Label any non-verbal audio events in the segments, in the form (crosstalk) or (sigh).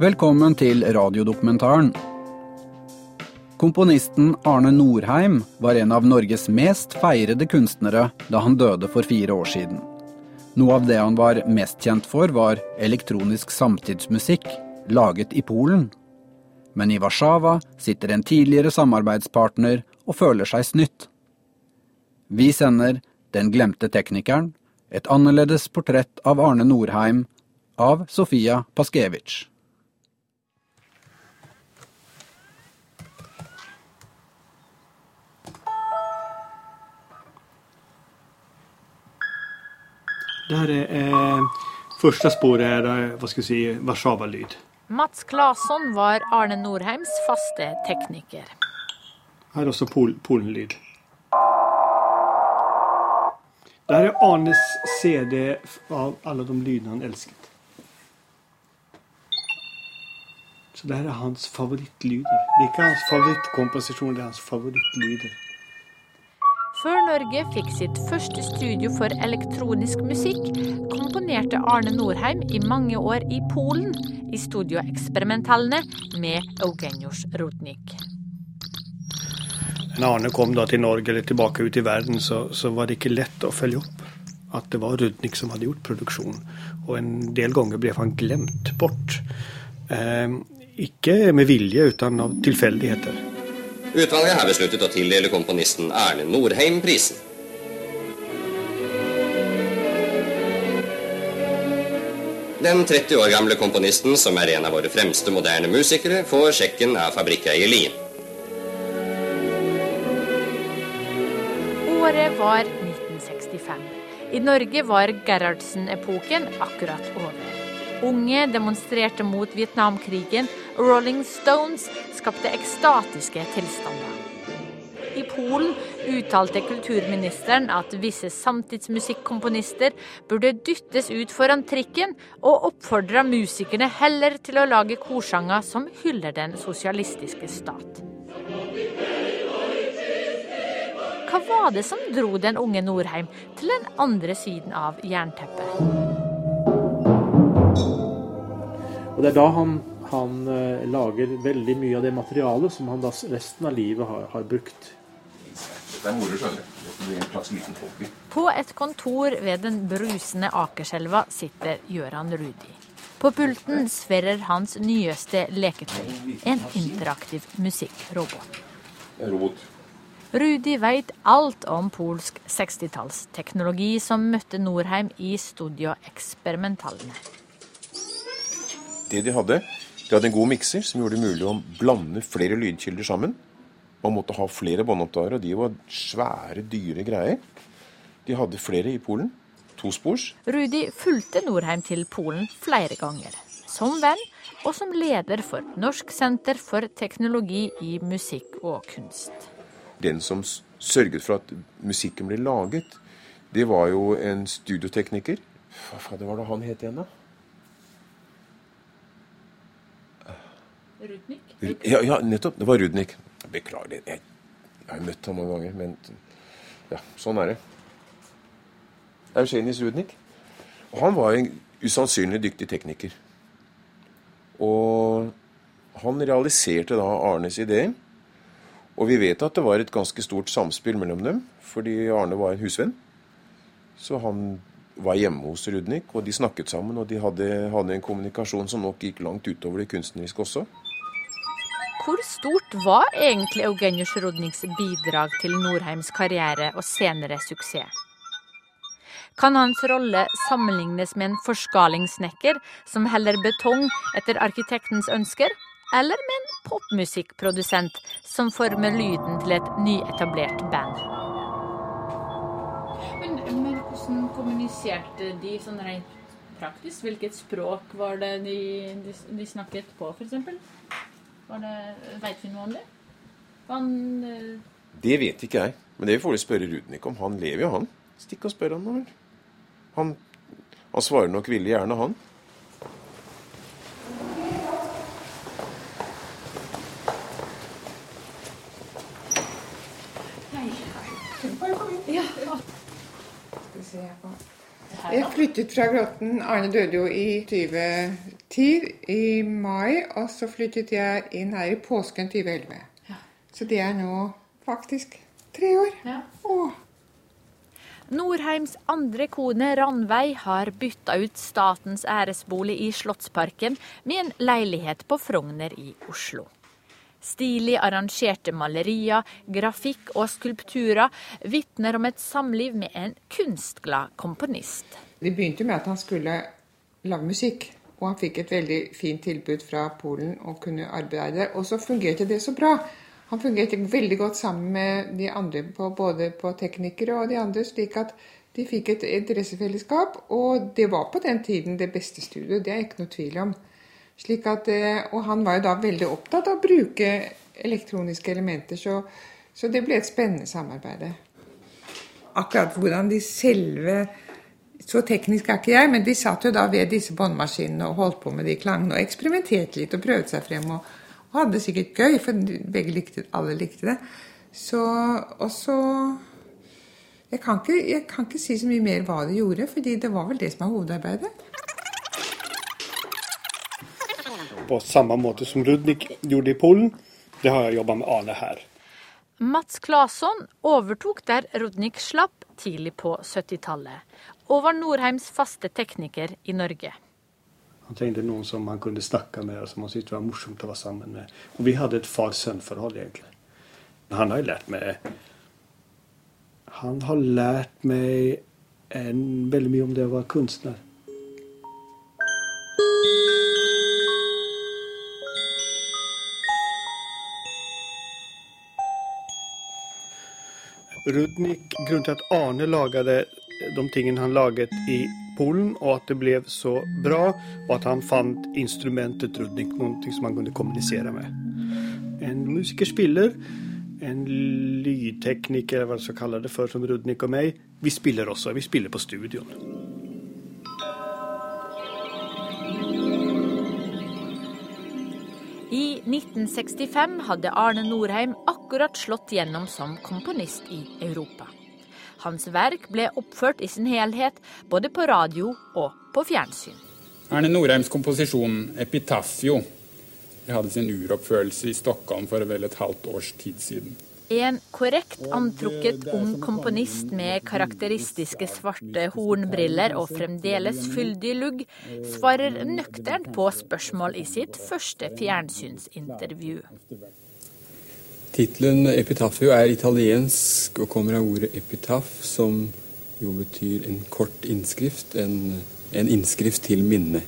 Velkommen til radiodokumentaren. Komponisten Arne Norheim var en av Norges mest feirede kunstnere da han døde for fire år siden. Noe av det han var mest kjent for, var elektronisk samtidsmusikk, laget i Polen. Men i Warszawa sitter en tidligere samarbeidspartner og føler seg snytt. Vi sender Den glemte teknikeren, et annerledes portrett av Arne Norheim, av Sofia Paskevitsj. Det her er eh, første sporet er hva skal vi si, Warszawa-lyd. Mats Claesson var Arne Norheims faste tekniker. Her er også Pol Polen-lyd. Det her er Arnes CD av alle de lydene han elsket. Så det her er hans favorittlyder. Det er ikke hans favorittkomposisjon, det er hans favorittlyder. Før Norge fikk sitt første studio for elektronisk musikk, komponerte Arne Norheim i mange år i Polen, i Studio Eksperimentallene med Eugenius Rudnik. Når Arne kom da til Norge eller tilbake ut i verden, så, så, var det ikke lett å følge opp at det var Rudnik som hadde gjort produksjonen. Og en del ganger ble han glemt bort. Eh, ikke med vilje, uten av tilfeldigheter. Utvalget har besluttet å tildele komponisten Erne Norheim prisen. Den 30 år gamle komponisten, som er en av våre fremste moderne musikere, får sjekken av fabrikkeier Lien. Året var 1965. I Norge var Gerhardsen-epoken akkurat over. Unge demonstrerte mot Vietnamkrigen, Rolling Stones skapte ekstatiske tilstander. I Polen uttalte kulturministeren at visse samtidsmusikkomponister burde dyttes ut foran trikken, og oppfordra musikerne heller til å lage korsanger som hyller den sosialistiske stat. Hva var det som dro den unge Norheim til den andre siden av jernteppet? Og Det er da han, han uh, lager veldig mye av det materialet som han da resten av livet har, har brukt. Er. På et kontor ved den brusende Akerselva sitter Gøran Rudi. På pulten sverrer hans nyeste leketøy, en interaktiv musikkrobot. Robot. Rudi veit alt om polsk 60-tallsteknologi som møtte Norheim i Studio Eksperimentallene det de hadde, de hadde en god mikser som gjorde det mulig å blande flere lydkilder sammen. Man måtte ha flere båndopptakere, og de var svære, dyre greier. De hadde flere i Polen. Tospors. Rudi fulgte Norheim til Polen flere ganger. Som venn og som leder for Norsk senter for teknologi i musikk og kunst. Den som sørget for at musikken ble laget, det var jo en studiotekniker. Hva fader var det han het igjen, da? Rudnik? Ja, ja, nettopp. Det var Rudnik. Beklager. Jeg, jeg har møtt ham mange ganger, men ja, sånn er det. Eugenius Rudnik. Og han var en usannsynlig dyktig tekniker. Og han realiserte da Arnes idé. Og vi vet at det var et ganske stort samspill mellom dem, fordi Arne var en husvenn. Så han var hjemme hos Rudnik, og de snakket sammen. Og de hadde, hadde en kommunikasjon som nok gikk langt utover det kunstneriske også. Hvor stort var egentlig Eugenius Rodnings bidrag til Norheims karriere og senere suksess? Kan hans rolle sammenlignes med en forskalingssnekker som heller betong etter arkitektens ønsker, eller med en popmusikkprodusent som former lyden til et nyetablert band? Men, men hvordan kommuniserte de sånn rent praktisk? Hvilket språk var det de, de, de snakket på, f.eks.? Veit vi noe om det? Han uh... Det vet ikke jeg. Men det får vi spørre Rudnik om. Han lever jo, han. Stikk og spør han nå vel. Han, han svarer nok villig gjerne, han. Jeg flyttet fra Grotten. Arne døde jo i 20 tid i mai, og så flyttet jeg inn her i påsken 2011. Ja. Så det er nå faktisk tre år. Ja. Åh. Norheims andre kone Ranveig har bytta ut statens æresbolig i Slottsparken med en leilighet på Frogner i Oslo. Stilig arrangerte malerier, grafikk og skulpturer vitner om et samliv med en kunstglad komponist. Det begynte med at han skulle lage musikk, og han fikk et veldig fint tilbud fra Polen og kunne arbeide. Og så fungerte det så bra. Han fungerte veldig godt sammen med de andre, på, både på teknikere og de andre, slik at de fikk et interessefellesskap. Og det var på den tiden det beste studioet, det er ikke noe tvil om. At, eh, og han var jo da veldig opptatt av å bruke elektroniske elementer, så, så det ble et spennende samarbeid. Akkurat hvordan de selve Så teknisk er ikke jeg, men de satt jo da ved disse båndmaskinene og holdt på med de klangene og eksperimenterte litt og prøvde seg frem. Og, og hadde det sikkert gøy, for begge likte, alle likte det. Så, og så jeg kan, ikke, jeg kan ikke si så mye mer hva de gjorde, fordi det var vel det som er hovedarbeidet på samme måte som Rudnik gjorde i Polen. Det har jeg jobba med Ane her. Mats Claesson overtok der Rudnik slapp tidlig på 70-tallet, og var Norheims faste tekniker i Norge. Han trengte noen som han kunne snakke med, og som han syntes var morsomt å være sammen med. Og vi hadde et far-sønn-forhold, egentlig. Men han har jo lært meg Han har lært meg en, veldig mye om det å være kunstner. Rudnik, grunnen til at Arne laget de tingene han laget i Polen, og at det ble så bra, og at han fant instrumentet Rudnik, noe som han kunne kommunisere med. En musiker spiller, en lydtekniker, hva så kaller kalle det for, som Rudnik og meg, vi spiller også. Vi spiller på studioen. 1965 hadde Arne Norheim akkurat slått gjennom som komponist i Europa. Hans verk ble oppført i sin helhet, både på radio og på fjernsyn. Erne Norheims komposisjon 'Epitafio' hadde sin uroppførelse i Stockholm for vel et halvt års tid siden. En korrekt antrukket ung komponist med karakteristiske svarte hornbriller og fremdeles fyldig lugg svarer nøkternt på spørsmål i sitt første fjernsynsintervju. Tittelen 'Epitafio' er italiensk og kommer av ordet 'epitaf', som jo betyr en kort innskrift, en, en innskrift til minne.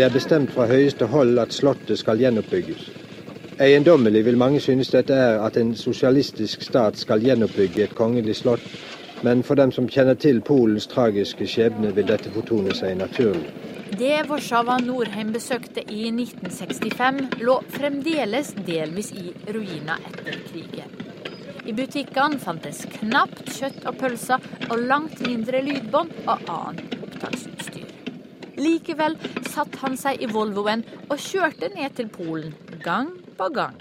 Det er bestemt fra høyeste hold at Slottet skal gjenoppbygges. Eiendommelig vil mange synes dette er at en sosialistisk stat skal gjenoppbygge et kongelig slott, men for dem som kjenner til Polens tragiske skjebne, vil dette fortone seg naturlig. Det Warszawa Norheim besøkte i 1965, lå fremdeles delvis i ruiner etter krigen. I butikkene fantes knapt kjøtt og pølser, og langt mindre lydbånd og annet opptaksutstyr. Likevel satte han seg i Volvoen og kjørte ned til Polen gang på gang.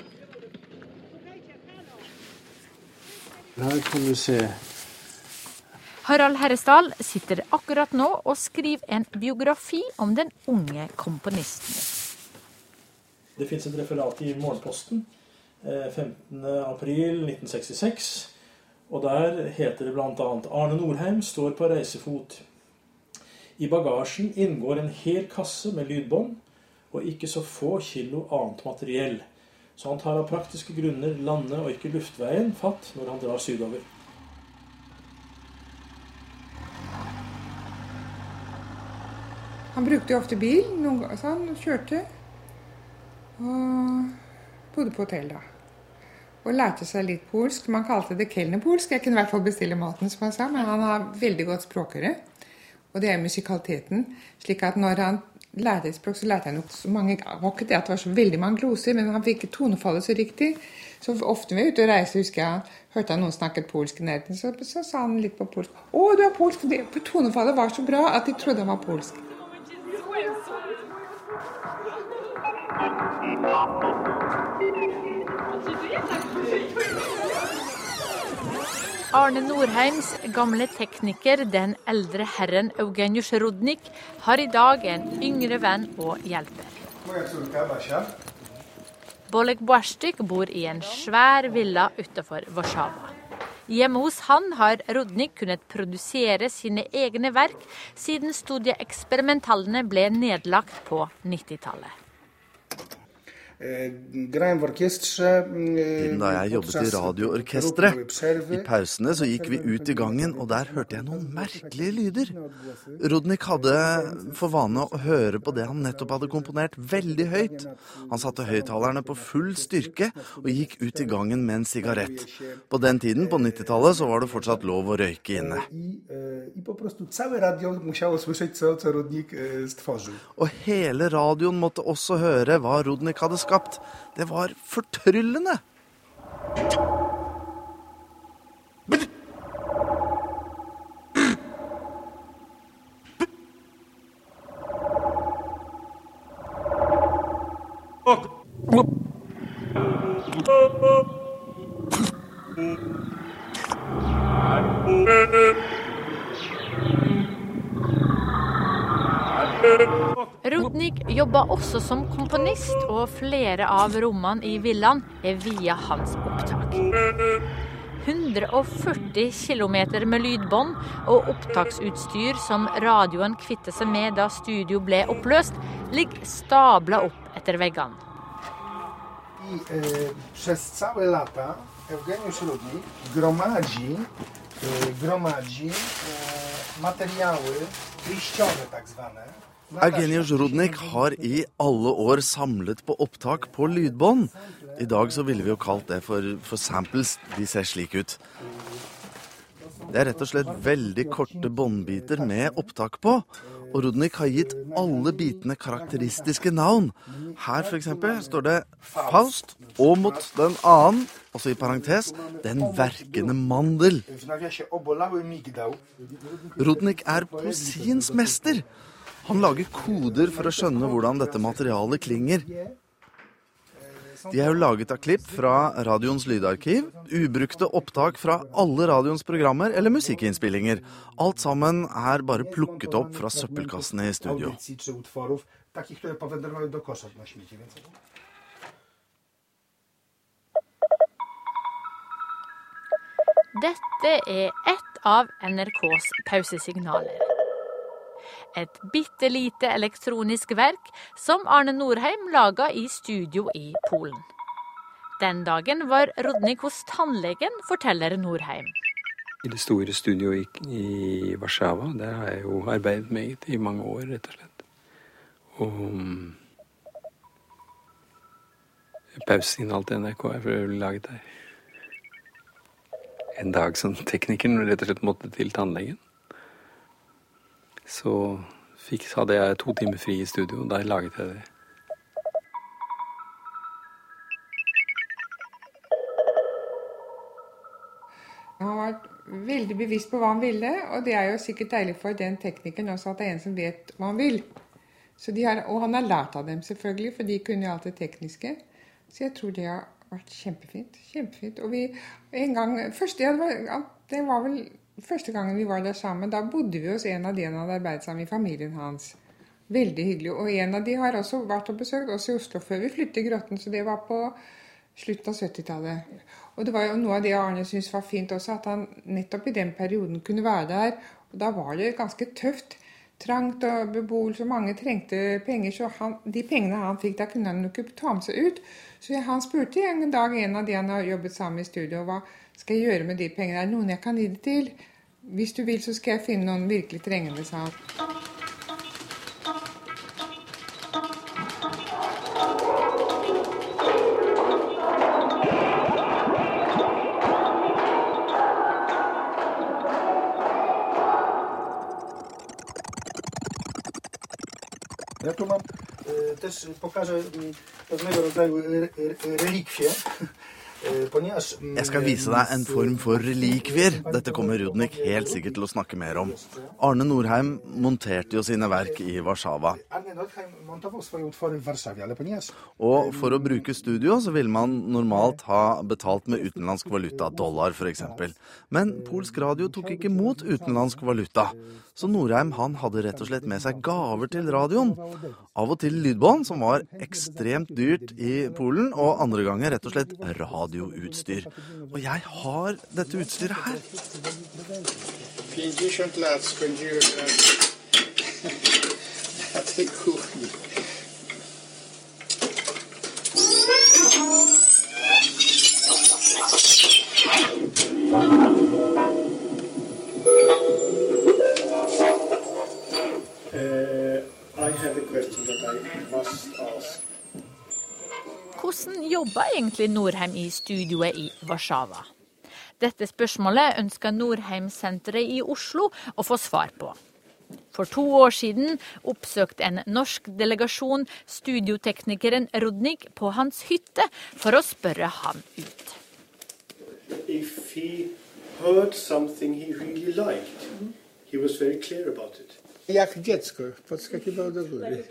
Her kan du se. Harald Herresdal sitter akkurat nå og skriver en biografi om den unge komponisten. Det fins et referat i Morgenposten 15.4.1966. Eh, og der heter det bl.a.: Arne Norheim står på reisefot. I bagasjen inngår en hel kasse med lydbånd og ikke så få kilo annet materiell, Så han tar av praktiske grunner lande- og ikke luftveien fatt når han drar sydover. Han brukte jo ofte bil, ganger, så han kjørte. Og bodde på hotell, da. Og lærte seg litt polsk. Man kalte det kelnerpolsk. Jeg kunne i hvert fall bestille maten, som han sa, men han har veldig godt språkøre. Og det er musikaliteten. slik at når han lærte et språk, så lærte han jo så mange var ikke det at det var så veldig mange gloser, men han fikk tonefallet så riktig. Så ofte vi er ute og reiser, husker jeg hørte han noen snakket polsk i nærheten, så, så, sa han litt på polsk. 'Å, du er polsk!' Det, tonefallet var så bra at de trodde han var polsk. Arne Norheims gamle tekniker, den eldre herren Eugenius Rodnik, har i dag en yngre venn og hjelper. Bolek Błaszczyk bor i en svær villa utenfor Warszawa. Hjemme hos han har Rodnik kunnet produsere sine egne verk siden studieeksperimentallene ble nedlagt på 90-tallet. Siden da jeg jobbet i radioorkesteret. I pausene så gikk vi ut i gangen, og der hørte jeg noen merkelige lyder. Rodnik hadde for vane å høre på det han nettopp hadde komponert, veldig høyt. Han satte høyttalerne på full styrke og gikk ut i gangen med en sigarett. På den tiden, på 90-tallet, så var det fortsatt lov å røyke inne. Og hele radioen måtte også høre hva Rodnik hadde skapt skapt. Det var fortryllende. Rudnik jobba også som komponist, og flere av rommene i villaen er via hans opptak. 140 km med lydbånd og opptaksutstyr som radioen kvittet seg med da studio ble oppløst, ligger stabla opp etter veggene. I e, przez całe Rudnik gromadzi, e, gromadzi e, materiały wyjściowe tak zwane. Eugenius Rudnik har i alle år samlet på opptak på lydbånd. I dag så ville vi jo kalt det for, for samples. De ser slik ut. Det er rett og slett veldig korte båndbiter med opptak på. Og Rudnik har gitt alle bitene karakteristiske navn. Her f.eks. står det Faust og mot den annen, også i parentes, den verkende mandel. Rudnik er poesiens mester. Han lager koder for å skjønne hvordan dette materialet klinger. De er jo laget av klipp fra radioens lydarkiv, ubrukte opptak fra alle radioens programmer eller musikkinnspillinger. Alt sammen er bare plukket opp fra søppelkassene i studio. Dette er ett av NRKs pausesignaler. Et bitte lite elektronisk verk som Arne Norheim laga i studio i Polen. Den dagen var Rodnik hos tannlegen, forteller Norheim. I det store studioet i, Warszawa, der har jeg jo arbeidet meget i mange år, rett og slett. Og pausesignal til NRK er for øvrig laget der. En dag som teknikeren rett og slett måtte til tannlegen. Så fikk, hadde jeg to timer fri i studio, og der laget jeg det. Han var veldig bevisst på hva han ville, og det er jo sikkert deilig for den teknikeren også at det er en som vet hva han vil. Har, og han har lært av dem, selvfølgelig, for de kunne jo alt det tekniske. Så jeg tror det har vært kjempefint. Kjempefint. Og vi en gang første, ja, det, var, det var vel første gangen vi var der sammen, da bodde vi hos en av de han hadde arbeidet sammen i familien hans. Veldig hyggelig. Og en av de har også vært og besøkt oss i Oslo før vi flyttet Grotten, så det var på slutten av 70-tallet. Og det var jo noe av det Arne syntes var fint også, at han nettopp i den perioden kunne være der. Og da var det ganske tøft. trangt og beboelse, mange trengte penger. Så han, de pengene han fikk, da kunne han jo ikke ta med seg ut. Så han spurte en dag en av de han har jobbet sammen i studio, hva skal jeg gjøre med de pengene? Er det noen jeg kan gi det til? Hvis du vil, så skal jeg finne noen virkelig trengende. Ja tu mam y, też pokażę y, pewnego rodzaju relikwie. Jeg skal vise deg en form for relikvier. Dette kommer Rudnik helt sikkert til å snakke mer om. Arne Norheim monterte jo sine verk i Warszawa. Og for å bruke studio så ville man normalt ha betalt med utenlandsk valuta, dollar f.eks. Men polsk radio tok ikke mot utenlandsk valuta. Så Norheim han hadde rett og slett med seg gaver til radioen. Av og til lydbånd, som var ekstremt dyrt i Polen, og andre ganger rett og slett radioutstyr. Og jeg har dette utstyret her. 50 lat spędziłem na tej kuchni. Hvordan jobba egentlig Norheim i studioet i Warszawa? Dette spørsmålet ønsker Norheimsenteret i Oslo å få svar på. For to år siden oppsøkte en norsk delegasjon studioteknikeren Rudnik på hans hytte for å spørre han ut. If he heard something he really liked, he was very clear about it. Jak dziecko podskakiwał do góry.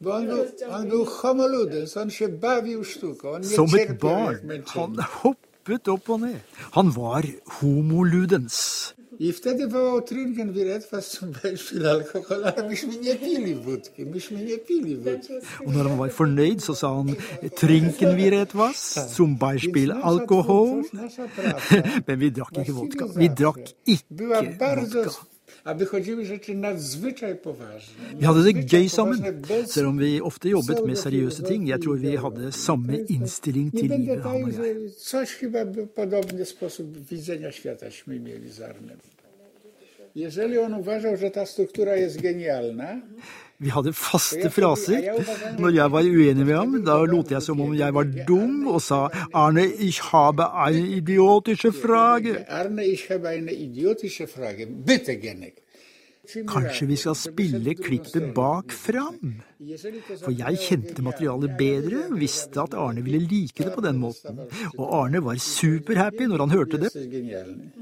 Bo on był, on był homoludem, on się bawił sztuką. On nie Som et barn. Han hoppet opp og ned. Han var homoludens. I wtedy wołał Trinken Wiretwa zum Beispiel alkohol, ale myśmy nie pili wódki, myśmy nie pili wódki. Og når han var fornøyd, så sa han 'trinken vi ret was', som Beispiel alkohol. Nasza praca. Men vi drakk ikke vodka. Vi A wychodziły rzeczy nadzwyczaj poważne. Vi hadde det gøy sammen, selv om vi ofte jobbet med seriøse ting. Jeg tror vi hadde samme innstilling Nie til livet, han og jeg. coś chyba podobny sposób widzenia świataśmy mieli z Arnem. Jeżeli on uważał, że ta struktura jest genialna, Vi hadde faste fraser. Når jeg var uenig med ham, da lot jeg som om jeg var dum, og sa 'Arne, ich habe eine idiotische Frage'. Arne, ich habe eine idiotische Frage. Bitte, Genek. Kanskje vi skal spille klippet bak fram? For jeg kjente materialet bedre, visste at Arne ville like det på den måten. Og Arne var superhappy når han hørte det,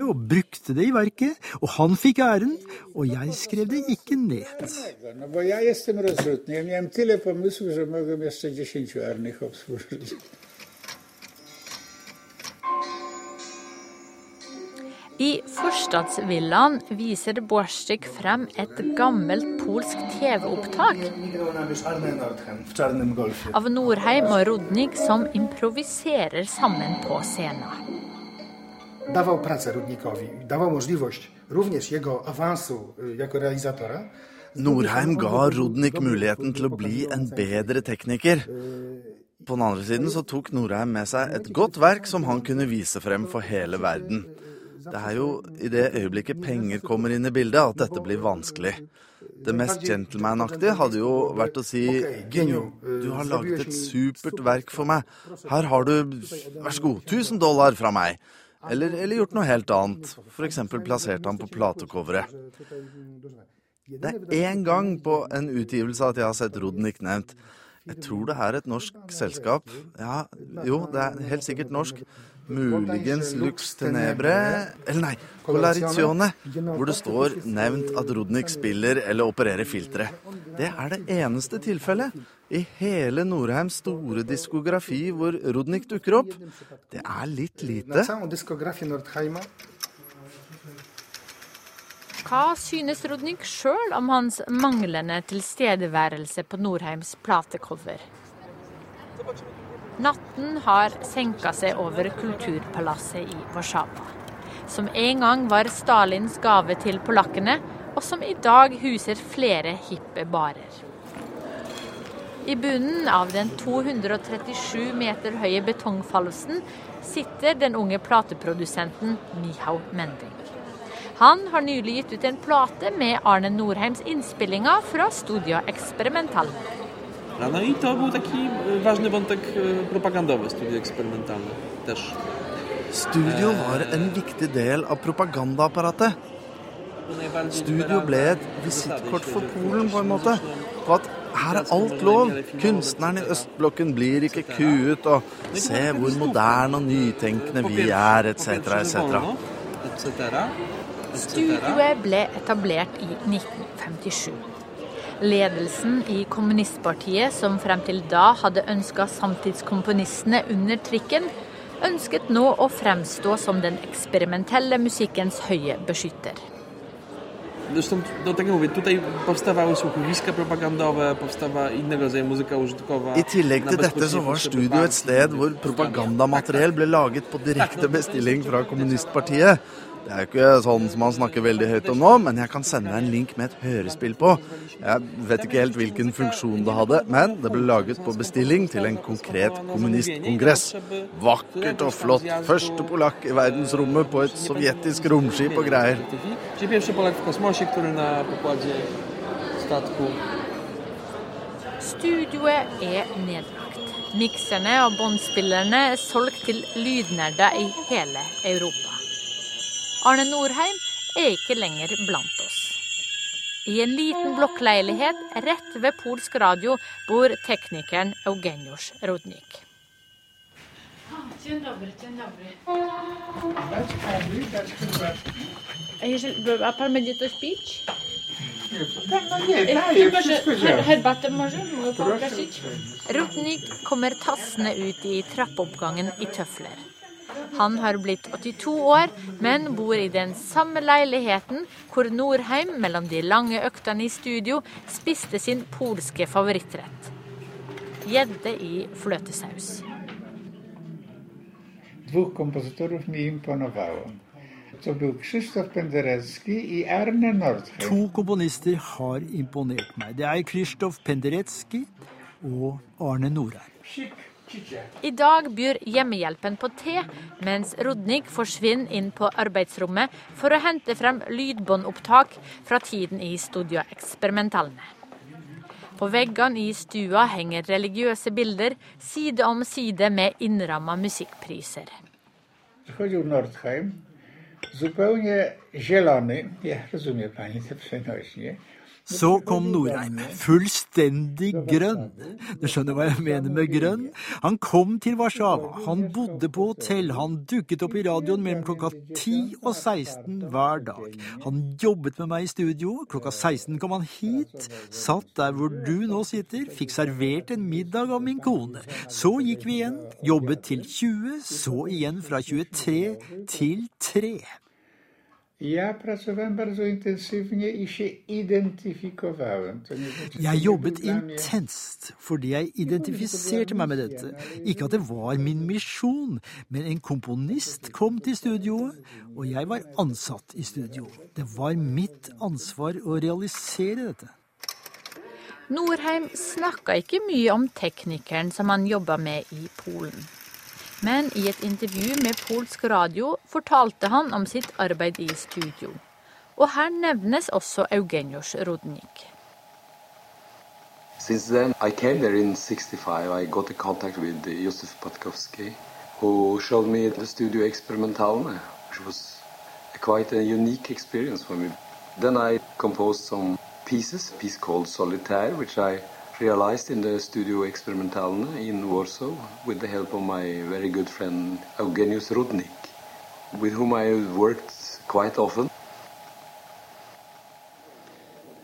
og brukte det i verket. Og han fikk æren, og jeg skrev det ikke ned. Bo ja jestem rozrzutny. Ja miałem tyle pomysłów, że mogłem jeszcze 10 Arnych obsłużyć. I Forstadsvillaen viser Borstik frem et gammelt polsk TV-opptak av Norheim og Rodnik som improviserer sammen på scenen. dawał pracę Rudnikowi, dawał możliwość również jego awansu jako realizatora. Norheim ga Rudnik muligheten til å bli en bedre tekniker. På den andre siden så tok Norheim med seg et godt verk som han kunne vise frem for hele verden. Det er jo i det øyeblikket penger kommer inn i bildet at dette blir vanskelig. Det mest gentleman-aktige hadde jo vært å si Genjo, du har laget et supert verk for meg. Her har du, vær så god, 1000 dollar fra meg. Eller, eller gjort noe helt annet. F.eks. plassert han på platecoveret. Det er én gang på en utgivelse at jeg har sett Rodnik nevnt. Jeg tror det er et norsk selskap. Ja, jo, det er helt sikkert norsk. Muligens Lux Tenebre Eller nei, Colarizione. Hvor det står nevnt at Rodnik spiller eller opererer filtre. Det er det eneste tilfellet i hele Norheims store diskografi hvor Rodnik dukker opp. Det er litt lite. Hva synes Rodnik sjøl om hans manglende tilstedeværelse på Norheims platecover? Natten har senka seg over kulturpalasset i Warszawa. Som en gang var Stalins gave til polakkene, og som i dag huser flere hippe barer. I bunnen av den 237 meter høye betongfallsen sitter den unge plateprodusenten Mihau Mending. Han har nylig gitt ut en plate med Arne Norheims innspillinger fra Studio Experimental. No i to był taki ważny wątek propagandowy, studio eksperymentalne też. Studio var en viktig del av propagandaapparatet. Studio ble et visittkort for Polen, på en måte. På at her er alt lov. Kunstneren i østblokken blir ikke kuet, og se hvor moderne og nytenkende vi er, etc., etc. Studioet ble etablert i 1957. Ledelsen i kommunistpartiet, som frem til da hadde ønska samtidskomponistene under trikken, ønsket nå å fremstå som den eksperimentelle musikkens høye beskytter. Zresztą, no tak jak mówię, tutaj powstawały słuchowiska propagandowe, powstawała innego rodzaju muzyka użytkowa. I tillegg til dette så var studio et sted hvor propagandamateriell ble laget på direkte bestilling fra kommunistpartiet. Det er jo ikke sånn som han snakker veldig høyt om nå, men jeg kan sende deg en link med et hørespill på. Jeg vet ikke helt hvilken funksjon det hadde, men det ble laget på bestilling til en konkret kommunistkongress. Vakkert og flott. Første polakk i verdensrommet på et sovjetisk romskip og greier. Studioet er nedlagt. Mikserne og båndspillerne er solgt til lydnerder i hele Europa. Arne Norheim er ikke lenger blant oss. I en liten blokkleilighet rett ved polsk radio bor teknikeren Eugeniusz Rodnik. Dzień kommer tassende ut i trappeoppgangen i tøfler. Han har blitt 82 år, men bor i den samme leiligheten hvor Norheim mellom de lange øktene i studio spiste sin polske favorittrett. Gjedde i fløtesaus. Dwóch kompozytorów mi imponowało. To był Krzysztof Penderecki i Arne Nordheim. To komponister har imponert meg. Det er Krzysztof Penderecki og Arne Norheim. I dag byr hjemmehjelpen på te, mens Rodnik forsvinner inn på arbeidsrommet for å hente frem lydbåndopptak fra tiden i Studio Experimentalene. På veggene i stua henger religiøse bilder side om side med innramma musikkpriser. Nordheim, zupełnie zielony, ja rozumiem pani te przenośnie, Så kom Norheim, fullstendig grønn. Du skjønner hva jeg mener med grønn? Han kom til Warszawa, han bodde på hotell, han dukket opp i radioen mellom klokka 10 og 16 hver dag. Han jobbet med meg i studio, klokka 16 kom han hit, satt der hvor du nå sitter, fikk servert en middag av min kone. Så gikk vi igjen, jobbet til 20, så igjen fra 23 til 3. Ja pracowałem bardzo intensywnie i się identyfikowałem. To nie znaczy, Jeg jobbet intenst fordi jeg identifiserte meg med dette. Ikke at det var min misjon, men en komponist kom til studioet, og jeg var ansatt i studio. Det var mitt ansvar å realisere dette. Norheim snakka ikke mye om teknikeren som han jobba med i Polen. Men i et intervju med polsk radio fortalte han om sitt arbeid i studio. Og her nevnes også Eugenios Rodnik. Since then, I came there in 65. I got in contact with Josef Patkowski, who showed me the studio Experimentalne, which was a quite a unique experience for me. Then I composed some pieces, a piece called Solitaire, which I realized in the studio Experimentalne in Warsaw with the help of my very good friend Eugenius Rudnik, with whom I worked quite often.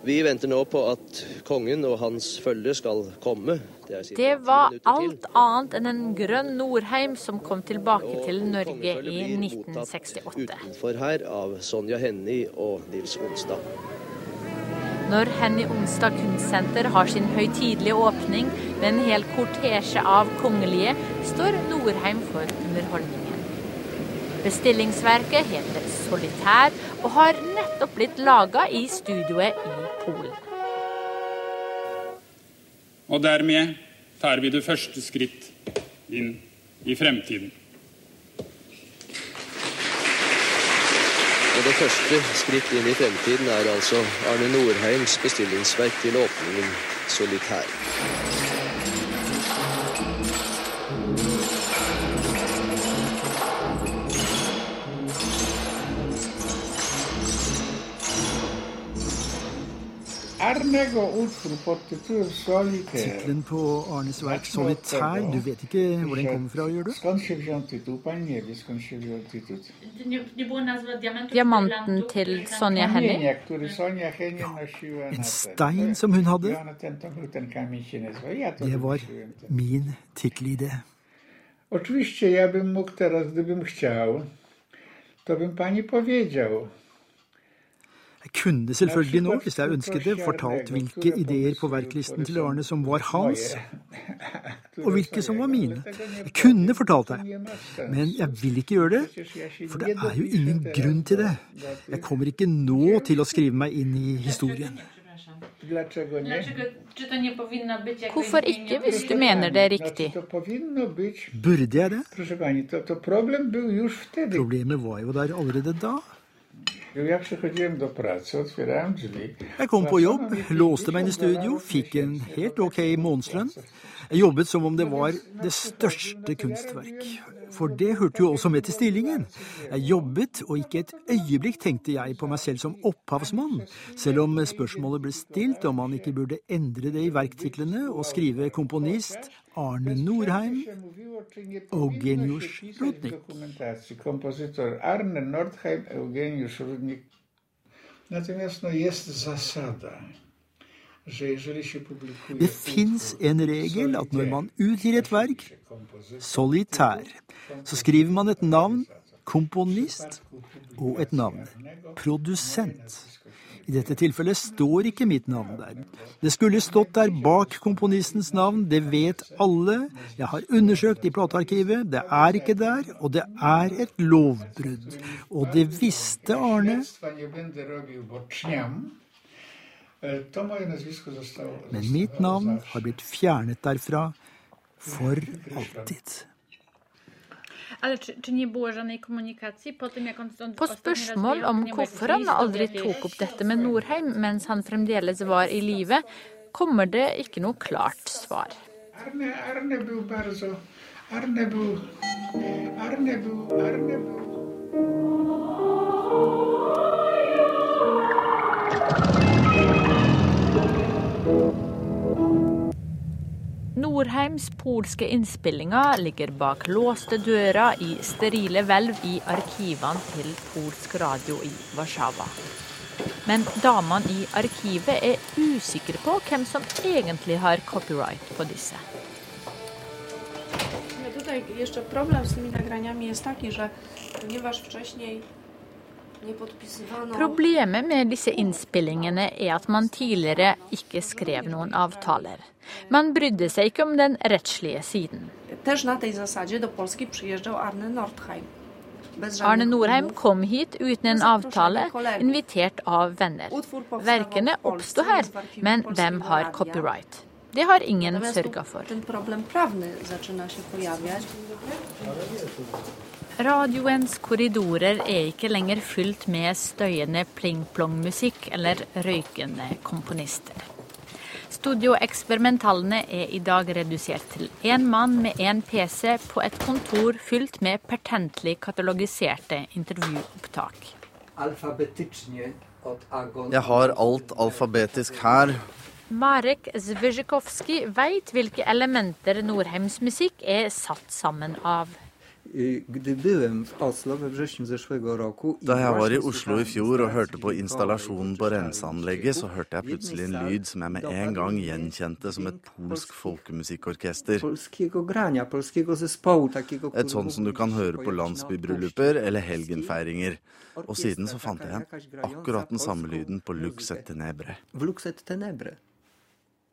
Vi venter nå på at kongen og hans følge skal komme. Det var alt annet enn en grønn Norheim som kom tilbake til Norge i 1968. Utenfor her av Sonja Hennie og Nils Onsdag. Når Henny Onsdag Kunstsenter har sin høytidelige åpning med en hel kortesje av kongelige, står Norheim for underholdningen. Bestillingsverket heter Solitær og har nettopp blitt laga i studioet i Polen. Og dermed tar vi det første skritt inn i fremtiden. Det første skritt inn i fremtiden er altså Arne Norheims bestillingsverk til åpningen 'Solitær'. Tittelen på Arnes verk 'Solitær', du vet ikke hvor den kommer fra, gjør du? Diamanten til Sonja Hennie. En stein som hun hadde. Det var min tittelidé. Oczywiście ja bym mógł teraz, gdybym chciał, to bym pani powiedział. Jeg kunne selvfølgelig nå, hvis jeg ønsket det, fortalt hvilke ideer på verklisten til Arne som var hans, (laughs) og hvilke som var mine. Jeg kunne fortalt deg, men jeg vil ikke gjøre det, for det er jo ingen grunn til det. Jeg kommer ikke nå til å skrive meg inn i historien. Hvorfor ikke, hvis du mener det er riktig? Burde jeg det? Problemet var jo der allerede da. Jeg kom på jobb, låste meg inn i studio, fikk en helt ok månedslønn. Jeg jobbet som om det var det største kunstverk. For det hørte jo også med til stillingen. Jeg jobbet, og ikke et øyeblikk tenkte jeg på meg selv som opphavsmann, selv om spørsmålet ble stilt om man ikke burde endre det i verktitlene og skrive komponist Arne Norheim, Eugeniusz Rudnik. Arne Nordheim, Eugeniusz Rudnik. Natomiast no, jest zasada, det fins en regel at når man utgir et verk, solitær, så skriver man et navn, komponist, og et navn, produsent. I dette tilfellet står ikke mitt navn der. Det skulle stått der bak komponistens navn, det vet alle. Jeg har undersøkt i platearkivet, det er ikke der, og det er et lovbrudd. Og det visste Arne. Men mitt navn har blitt fjernet derfra for alltid. På spørsmål om hvorfor han aldri tok opp dette med Norheim mens han fremdeles var i live, kommer det ikke noe klart svar. Arne, Arne Arne, Arne, Arne Arne, Arne Arne Norheims polske innspillinger ligger bak låste dører i sterile hvelv i arkivene til polsk radio i Warszawa. Men damene i arkivet er usikre på hvem som egentlig har copyright på disse. Tutaj jeszcze problem z tymi nagraniami jest taki, Problemet med disse innspillingene er at man tidligere ikke skrev noen avtaler. Man brydde seg ikke om den rettslige siden. Arne Norheim kom hit uten en avtale, invitert av venner. Verkene oppsto her, men hvem har copyright? Det har ingen sørga for. Radioens korridorer er ikke lenger fylt med støyende pling-plong-musikk eller røykende komponister. Studioeksperimentalene er i dag redusert til én mann med én PC på et kontor fylt med pertentlig katalogiserte intervjuopptak. Jeg har alt alfabetisk her. Marek Zvyzjikowski veit hvilke elementer Norheims musikk er satt sammen av. Da jeg var i Oslo i fjor og hørte på installasjonen på renseanlegget, så hørte jeg plutselig en lyd som jeg med en gang gjenkjente som et polsk folkemusikkorkester. Et sånt som du kan høre på landsbybrylluper eller helgenfeiringer. Og siden så fant jeg igjen akkurat den samme lyden på Luxet Tenebre.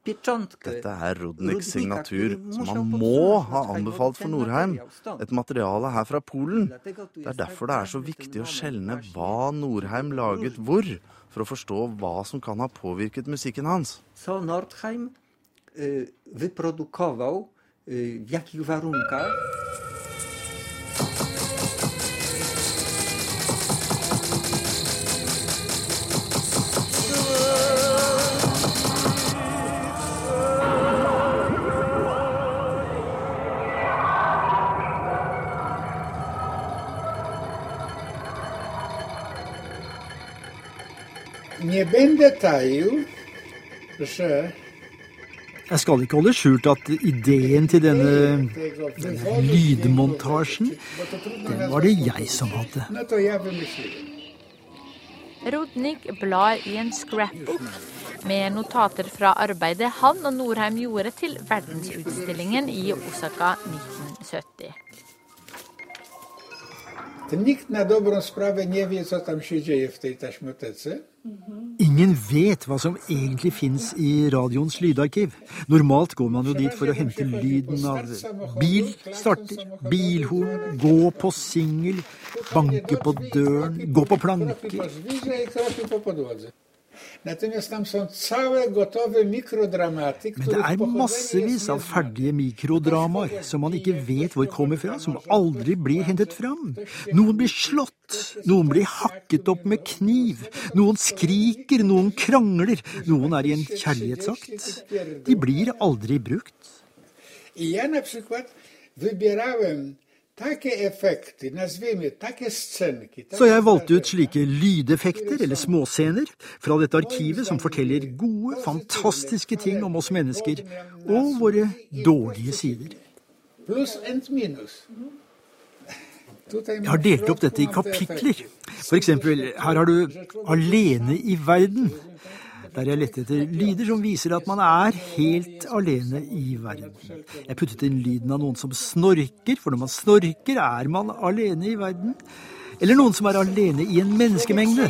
Dette er Rudniks signatur, som han må ha anbefalt for Norheim. Et materiale her fra Polen. Det er derfor det er så viktig å skjelne hva Norheim laget hvor, for å forstå hva som kan ha påvirket musikken hans. Så Nordheim wyprodukował, w jakich warunkach Nie będę jo. Jeg skal ikke holde skjult at ideen til denne, denne lydmontasjen, den var det jeg som hadde. Rodnik blar i en scrapbook med notater fra arbeidet han og Norheim gjorde til verdensutstillingen i Osaka 1970. To nikt na dobrą sprawę nie wie, co tam się dzieje w tej taśmotece. Ingen vet hva som egentlig fins i radioens lydarkiv. Normalt går man jo dit for å hente lyden av bil, starter, bilhorn, gå på singel, banke på døren, gå på planker. Natomiast tam są całe gotowe mikrodramaty, Men det er massevis av ferdige mikrodramaer som man ikke vet hvor kommer fra, som aldri blir hentet fram. Noen blir slått, noen blir hakket opp med kniv, noen skriker, noen krangler, noen er i en kjærlighetsakt. De blir aldri brukt. Jeg ja na przykład wybierałem Så jeg valgte ut slike lydeffekter, eller småscener, fra dette arkivet som forteller gode, fantastiske ting om oss mennesker, og våre dårlige sider. Tutaj Jeg har delt opp dette i kapitler. For eksempel, her har du 'Alene i verden', der jeg lette etter lyder som viser at man er helt alene i verden. Jeg puttet inn lyden av noen som snorker, for når man snorker, er man alene i verden. Eller noen som er alene i en menneskemengde.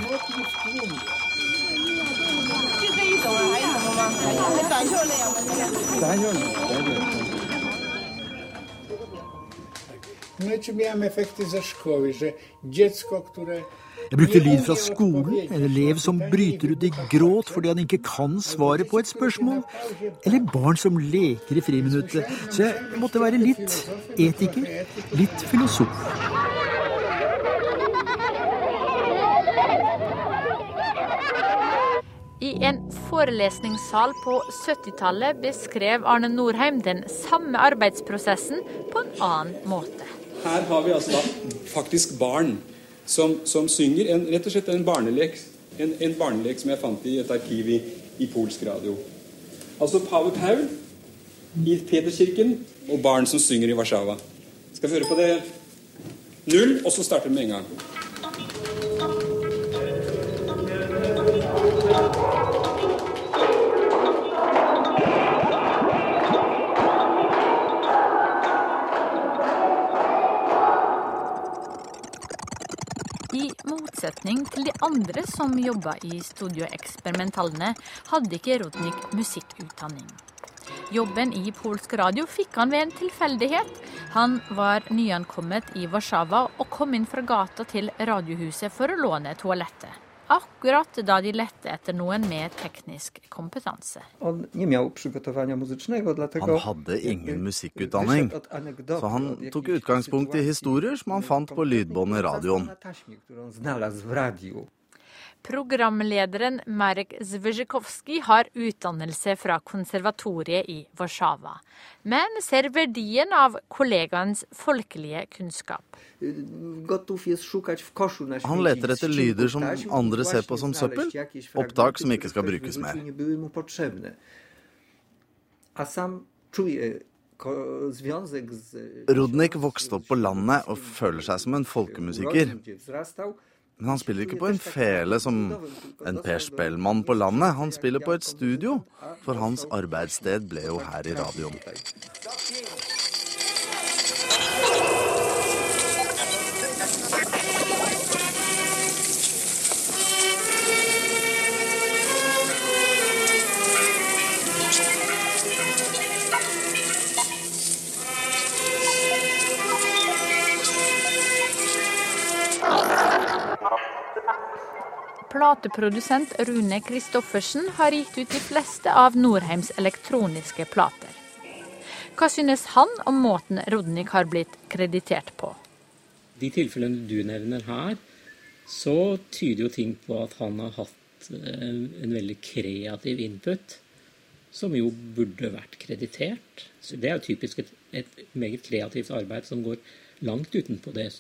Vi har faktisk efekty ze szkoły, że dziecko, które Jeg brukte lyd fra skolen, en elev som bryter ut i gråt fordi han ikke kan svaret på et spørsmål, eller barn som leker i friminuttet. Så jeg måtte være litt etiker, litt filosof. I en forelesningssal på 70-tallet beskrev Arne Norheim den samme arbeidsprosessen på en annen måte. Her har vi altså da faktisk barn som, som synger. En, rett og slett en barnelek, en, en barnelek som jeg fant i et arkiv i, i polsk radio. Altså pave Paul i Peterskirken og barn som synger i Warszawa. Skal vi høre på det null, og så starter vi med en gang. Motsetning til de andre som jobba i Studio Experimentalene, hadde ikke Rodnik musikkutdanning. Jobben i polsk radio fikk han ved en tilfeldighet. Han var nyankommet i Warszawa og kom inn fra gata til Radiohuset for å låne toalettet. Akkurat da de lette etter noen med teknisk kompetanse. Han hadde ingen musikkutdanning, så han tok utgangspunkt i historier som han fant på lydbånd i radioen. Programlederen Marek Zvyzjikowski har utdannelse fra konservatoriet i Warszawa, men ser verdien av kollegaens folkelige kunnskap. Gotów jest szukać w koszu na Han leter etter lyder som andre ser på som søppel, opptak som ikke skal brukes mer. Rudnik vokste opp på landet og føler seg som en folkemusiker. Men han spiller ikke på en fele som en Per Spellmann på landet. Han spiller på et studio, for hans arbeidssted ble jo her i radioen. Plateprodusent Rune Christoffersen har gitt ut de fleste av Norheims elektroniske plater. Hva synes han om måten Rodnik har blitt kreditert på? De tilfellene du nevner her, så tyder jo ting på at han har hatt eh, en veldig kreativ input, som jo burde vært kreditert. Så det er jo typisk et, et meget kreativt arbeid som går langt utenpå det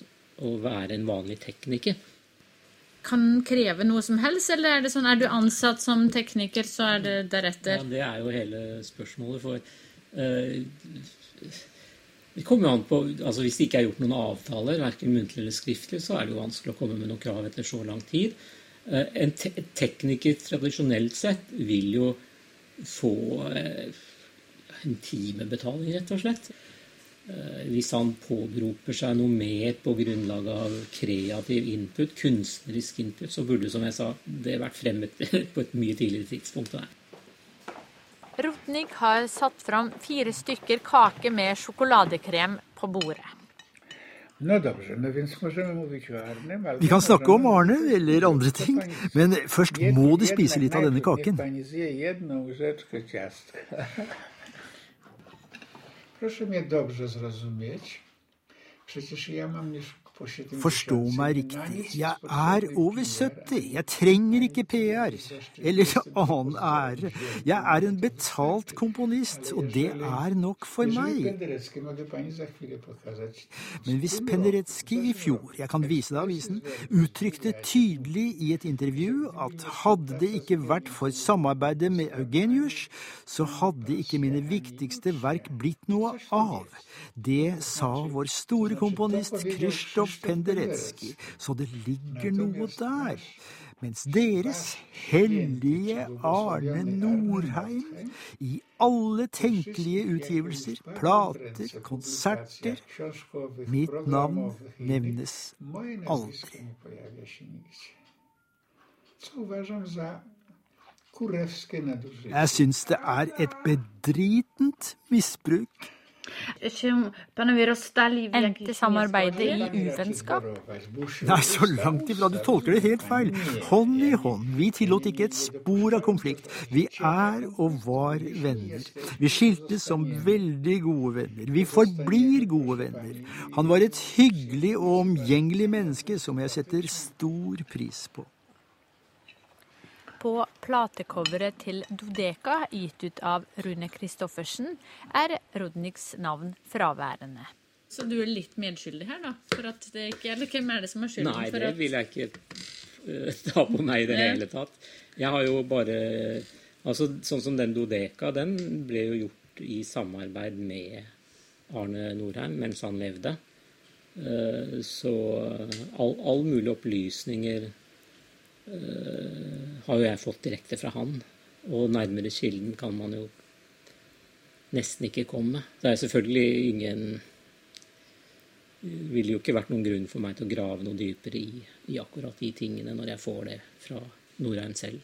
å være en vanlig tekniker kan kreve noe som helst, eller er det sånn er du ansatt som tekniker, så er det deretter? Ja, Det er jo hele spørsmålet. For uh, det kommer jo an på altså Hvis det ikke er gjort noen avtaler, verken muntlig eller skriftlig, så er det jo vanskelig å komme med noen krav etter så lang tid. Uh, en te tekniker tradisjonelt sett vil jo få uh, en timebetaling, rett og slett. Eh, hvis han påberoper seg noe mer på grunnlag av kreativ input, kunstnerisk input, så burde som jeg sa, det vært fremmet på et mye tidligere tidspunkt. Rotnik har satt fram fire stykker kake med sjokoladekrem på bordet. Vi kan snakke om Arne eller andre ting, men først må de spise litt av denne kaken. Proszę mnie dobrze zrozumieć. Przecież ja mam Forstå meg riktig, jeg er over 70, jeg. trenger ikke PR eller annen ære. Jeg er en betalt komponist, og det er nok for meg. Men hvis Penderecki i fjor, jeg kan vise deg avisen, uttrykte tydelig i et intervju at hadde det ikke vært for samarbeidet med Eugenius, så hadde ikke mine viktigste verk blitt noe av. Det sa vår store komponist Krzysztof Adolf Penderecki, så det ligger noe der. Mens deres hellige Arne Norheim i alle tenkelige utgivelser, plater, konserter. Mitt navn nevnes aldri. Jeg syns det er et bedritent misbruk Endte samarbeidet i uvennskap? Nei, så langt ifra. Du tolker det helt feil. Hånd i hånd. Vi tillot ikke et spor av konflikt. Vi er og var venner. Vi skiltes som veldig gode venner. Vi forblir gode venner. Han var et hyggelig og omgjengelig menneske som jeg setter stor pris på. På platecoveret til Dodeka, gitt ut av Rune Christoffersen, er Rodniks navn fraværende. Så du er litt medskyldig her, da? For at det ikke, eller hvem er det som er skylden? Nei, det vil jeg ikke uh, (laughs) ta på meg i det hele tatt. Jeg har jo bare Altså, sånn som den Dodeka, den ble jo gjort i samarbeid med Arne Norheim mens han levde. Uh, så all, all mulig opplysninger Eh, har jo jeg fått direkte fra han. Og nærmere kilden kan man jo nesten ikke komme. Det er selvfølgelig ingen ville jo ikke vært noen grunn for meg til å grave noe dypere i, i akkurat de tingene når jeg får det fra Norheim selv.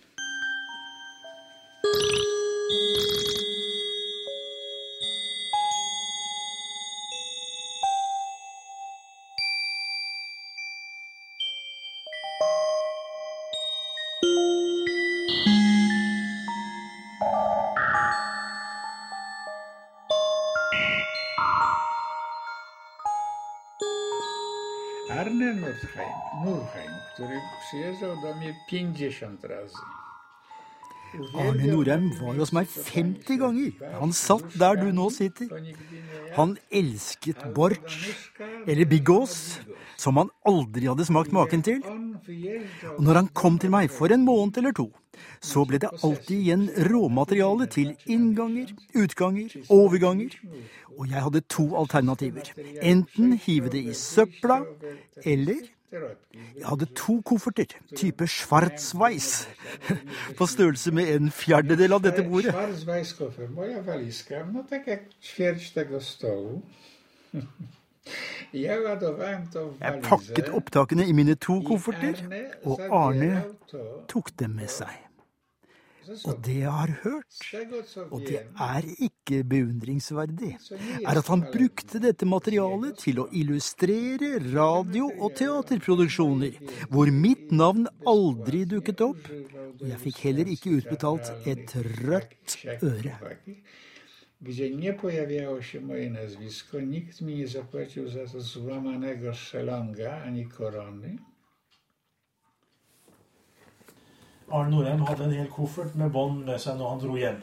Nurheim, który przyjeżdżał do mnie 50 razy. Arne Norheim var hos meg 50 ganger. Han satt der du nå sitter. Han elsket borch, eller bigos, som han aldri hadde smakt maken til. Og når han kom til meg for en måned eller to, så ble det alltid igjen råmateriale til innganger, utganger, overganger. Og jeg hadde to alternativer. Enten hive det i søpla, eller jeg hadde to kofferter, type Schwarzweiss, (laughs) på størrelse med en fjerdedel av dette bordet. (laughs) Jeg pakket opptakene i mine to kofferter, og Arne tok dem med seg. Og det jeg har hørt, og det er ikke beundringsverdig, er at han brukte dette materialet til å illustrere radio- og teaterproduksjoner, hvor mitt navn aldri dukket opp, og jeg fikk heller ikke utbetalt et rødt øre. gdzie nie pojawiało się moje nazwisko, nikt mi nie zapłacił za to złamanego szelonga ani korony. Arne Norheim hadde en hel koffert med bånd med seg når han dro hjem.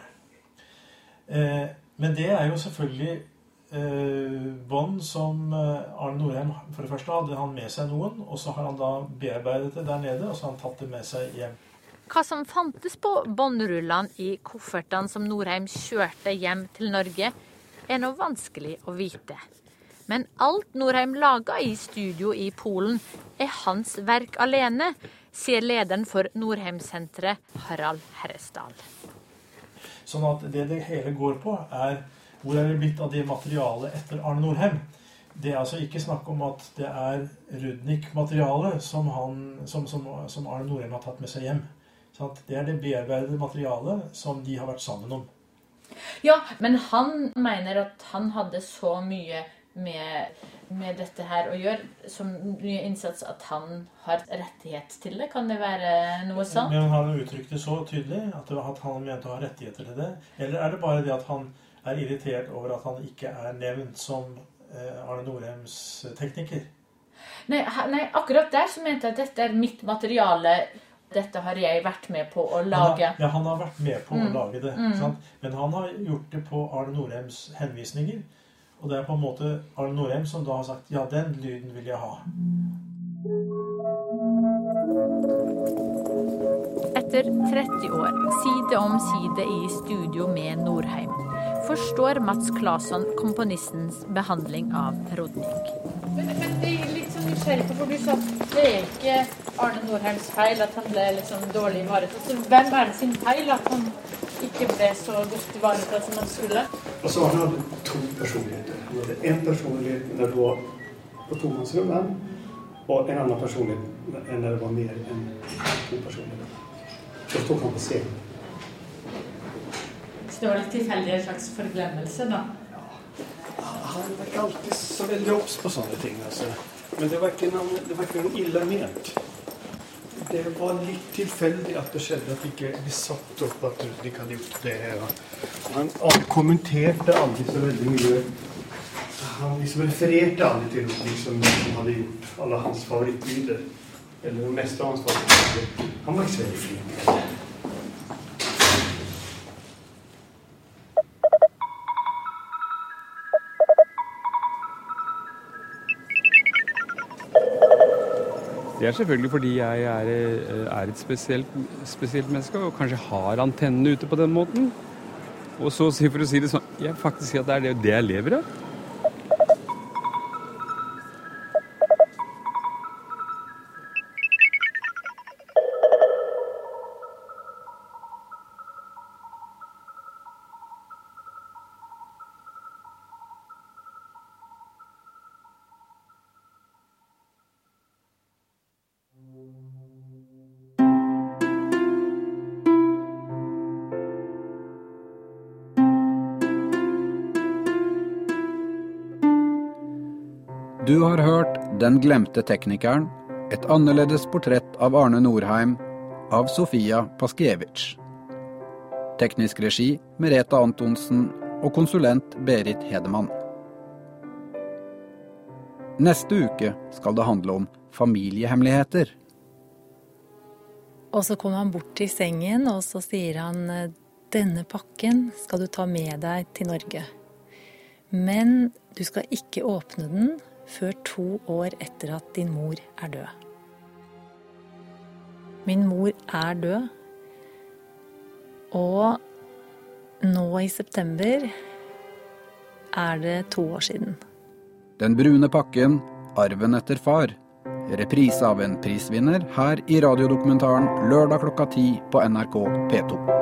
Eh, men det er jo selvfølgelig eh, bånd som eh, Arne Norheim For det første hadde han med seg noen, og så har han da bearbeidet det der nede, og så har han tatt det med seg hjem. Hva som fantes på båndrullene i koffertene som Norheim kjørte hjem til Norge, er nå vanskelig å vite. Men alt Norheim laga i studio i Polen, er hans verk alene, sier lederen for Norheim-senteret, Harald Herresdal. Sånn at det det hele går på, er hvor er det blitt av det materialet etter Arne Norheim? Det er altså ikke snakk om at det er Rudnik-materiale som, som, som, som, Arne Norheim har tatt med seg hjem. Sånn det er det bearbeidede materialet som de har vært sammen om. Ja, men han mener at han hadde så mye med, med, dette her å gjøre, som ny innsats at han har rettighet til det? Kan det være noe sånt? Men Han uttrykt det så tydelig at, at han mente å ha rettigheter til det? Eller er det bare det at han er irritert over at han ikke er nevnt som eh, Arne Norheims tekniker? Nei, nei, akkurat der så mente jeg at dette er mitt materiale. Dette har jeg vært med på å lage. Han har, ja, han har vært med på mm. å lage det. Mm. Men han har gjort det på Arne Norheims henvisninger. Og det er på en måte Arne Norheim som da har sagt ja, den lyden vil jeg ha. Etter 30 år, side om side i studio med Norheim, forstår Mats Claesson komponistens behandling av Rodnik. Men, men det er litt sånn nysgjerrig på, for du sa det er ikke Arne Norheims feil at han ble liksom dårlig ivaretatt. Hvem er det sin feil at han ikke ble så godt ivaretatt som man skulle? Altså, han hadde to personligheter. Han hadde en personlighet når det var på tomannsrommet, og en annen personlighet når det var mer enn to personligheter. Så tok han på scenen. Så det var litt tilfeldig en slags forglemmelse, da? Ja. Han var ikke alltid så veldig obs på sånne ting. Altså. Men det var ikke noe, det var ikke noe ille ment det var litt tilfeldig at det skjedde at ikke vi satte opp at Ludvig hadde gjort det. Han, han kommenterte aldri så veldig mye. Han liksom refererte aldri til Ludvig som, hadde gjort alle hans favorittbilder. Eller det meste av hans favorittbilder. Han var ikke så veldig flink. Det er selvfølgelig fordi jeg er, eh, er et spesielt, spesielt, menneske og kanskje har antennene ute på den måten. Og så for å si det sånn, jeg faktisk sier at det er det, det jeg lever av. Du har hørt Den glemte teknikeren, et annerledes portrett av Arne Norheim, av Sofia Paskiewicz. Teknisk regi Merete Antonsen og konsulent Berit Hedemann. Neste uke skal det handle om familiehemmeligheter. Og så kommer han bort til sengen, og så sier han denne pakken skal du ta med deg til Norge. Men du skal ikke åpne den før to år etter at din mor er død. Min mor er død, og nå i september er det to år siden. Den brune pakken, arven etter far. Reprise av en prisvinner her i radiodokumentaren lørdag klokka ti på NRK P2.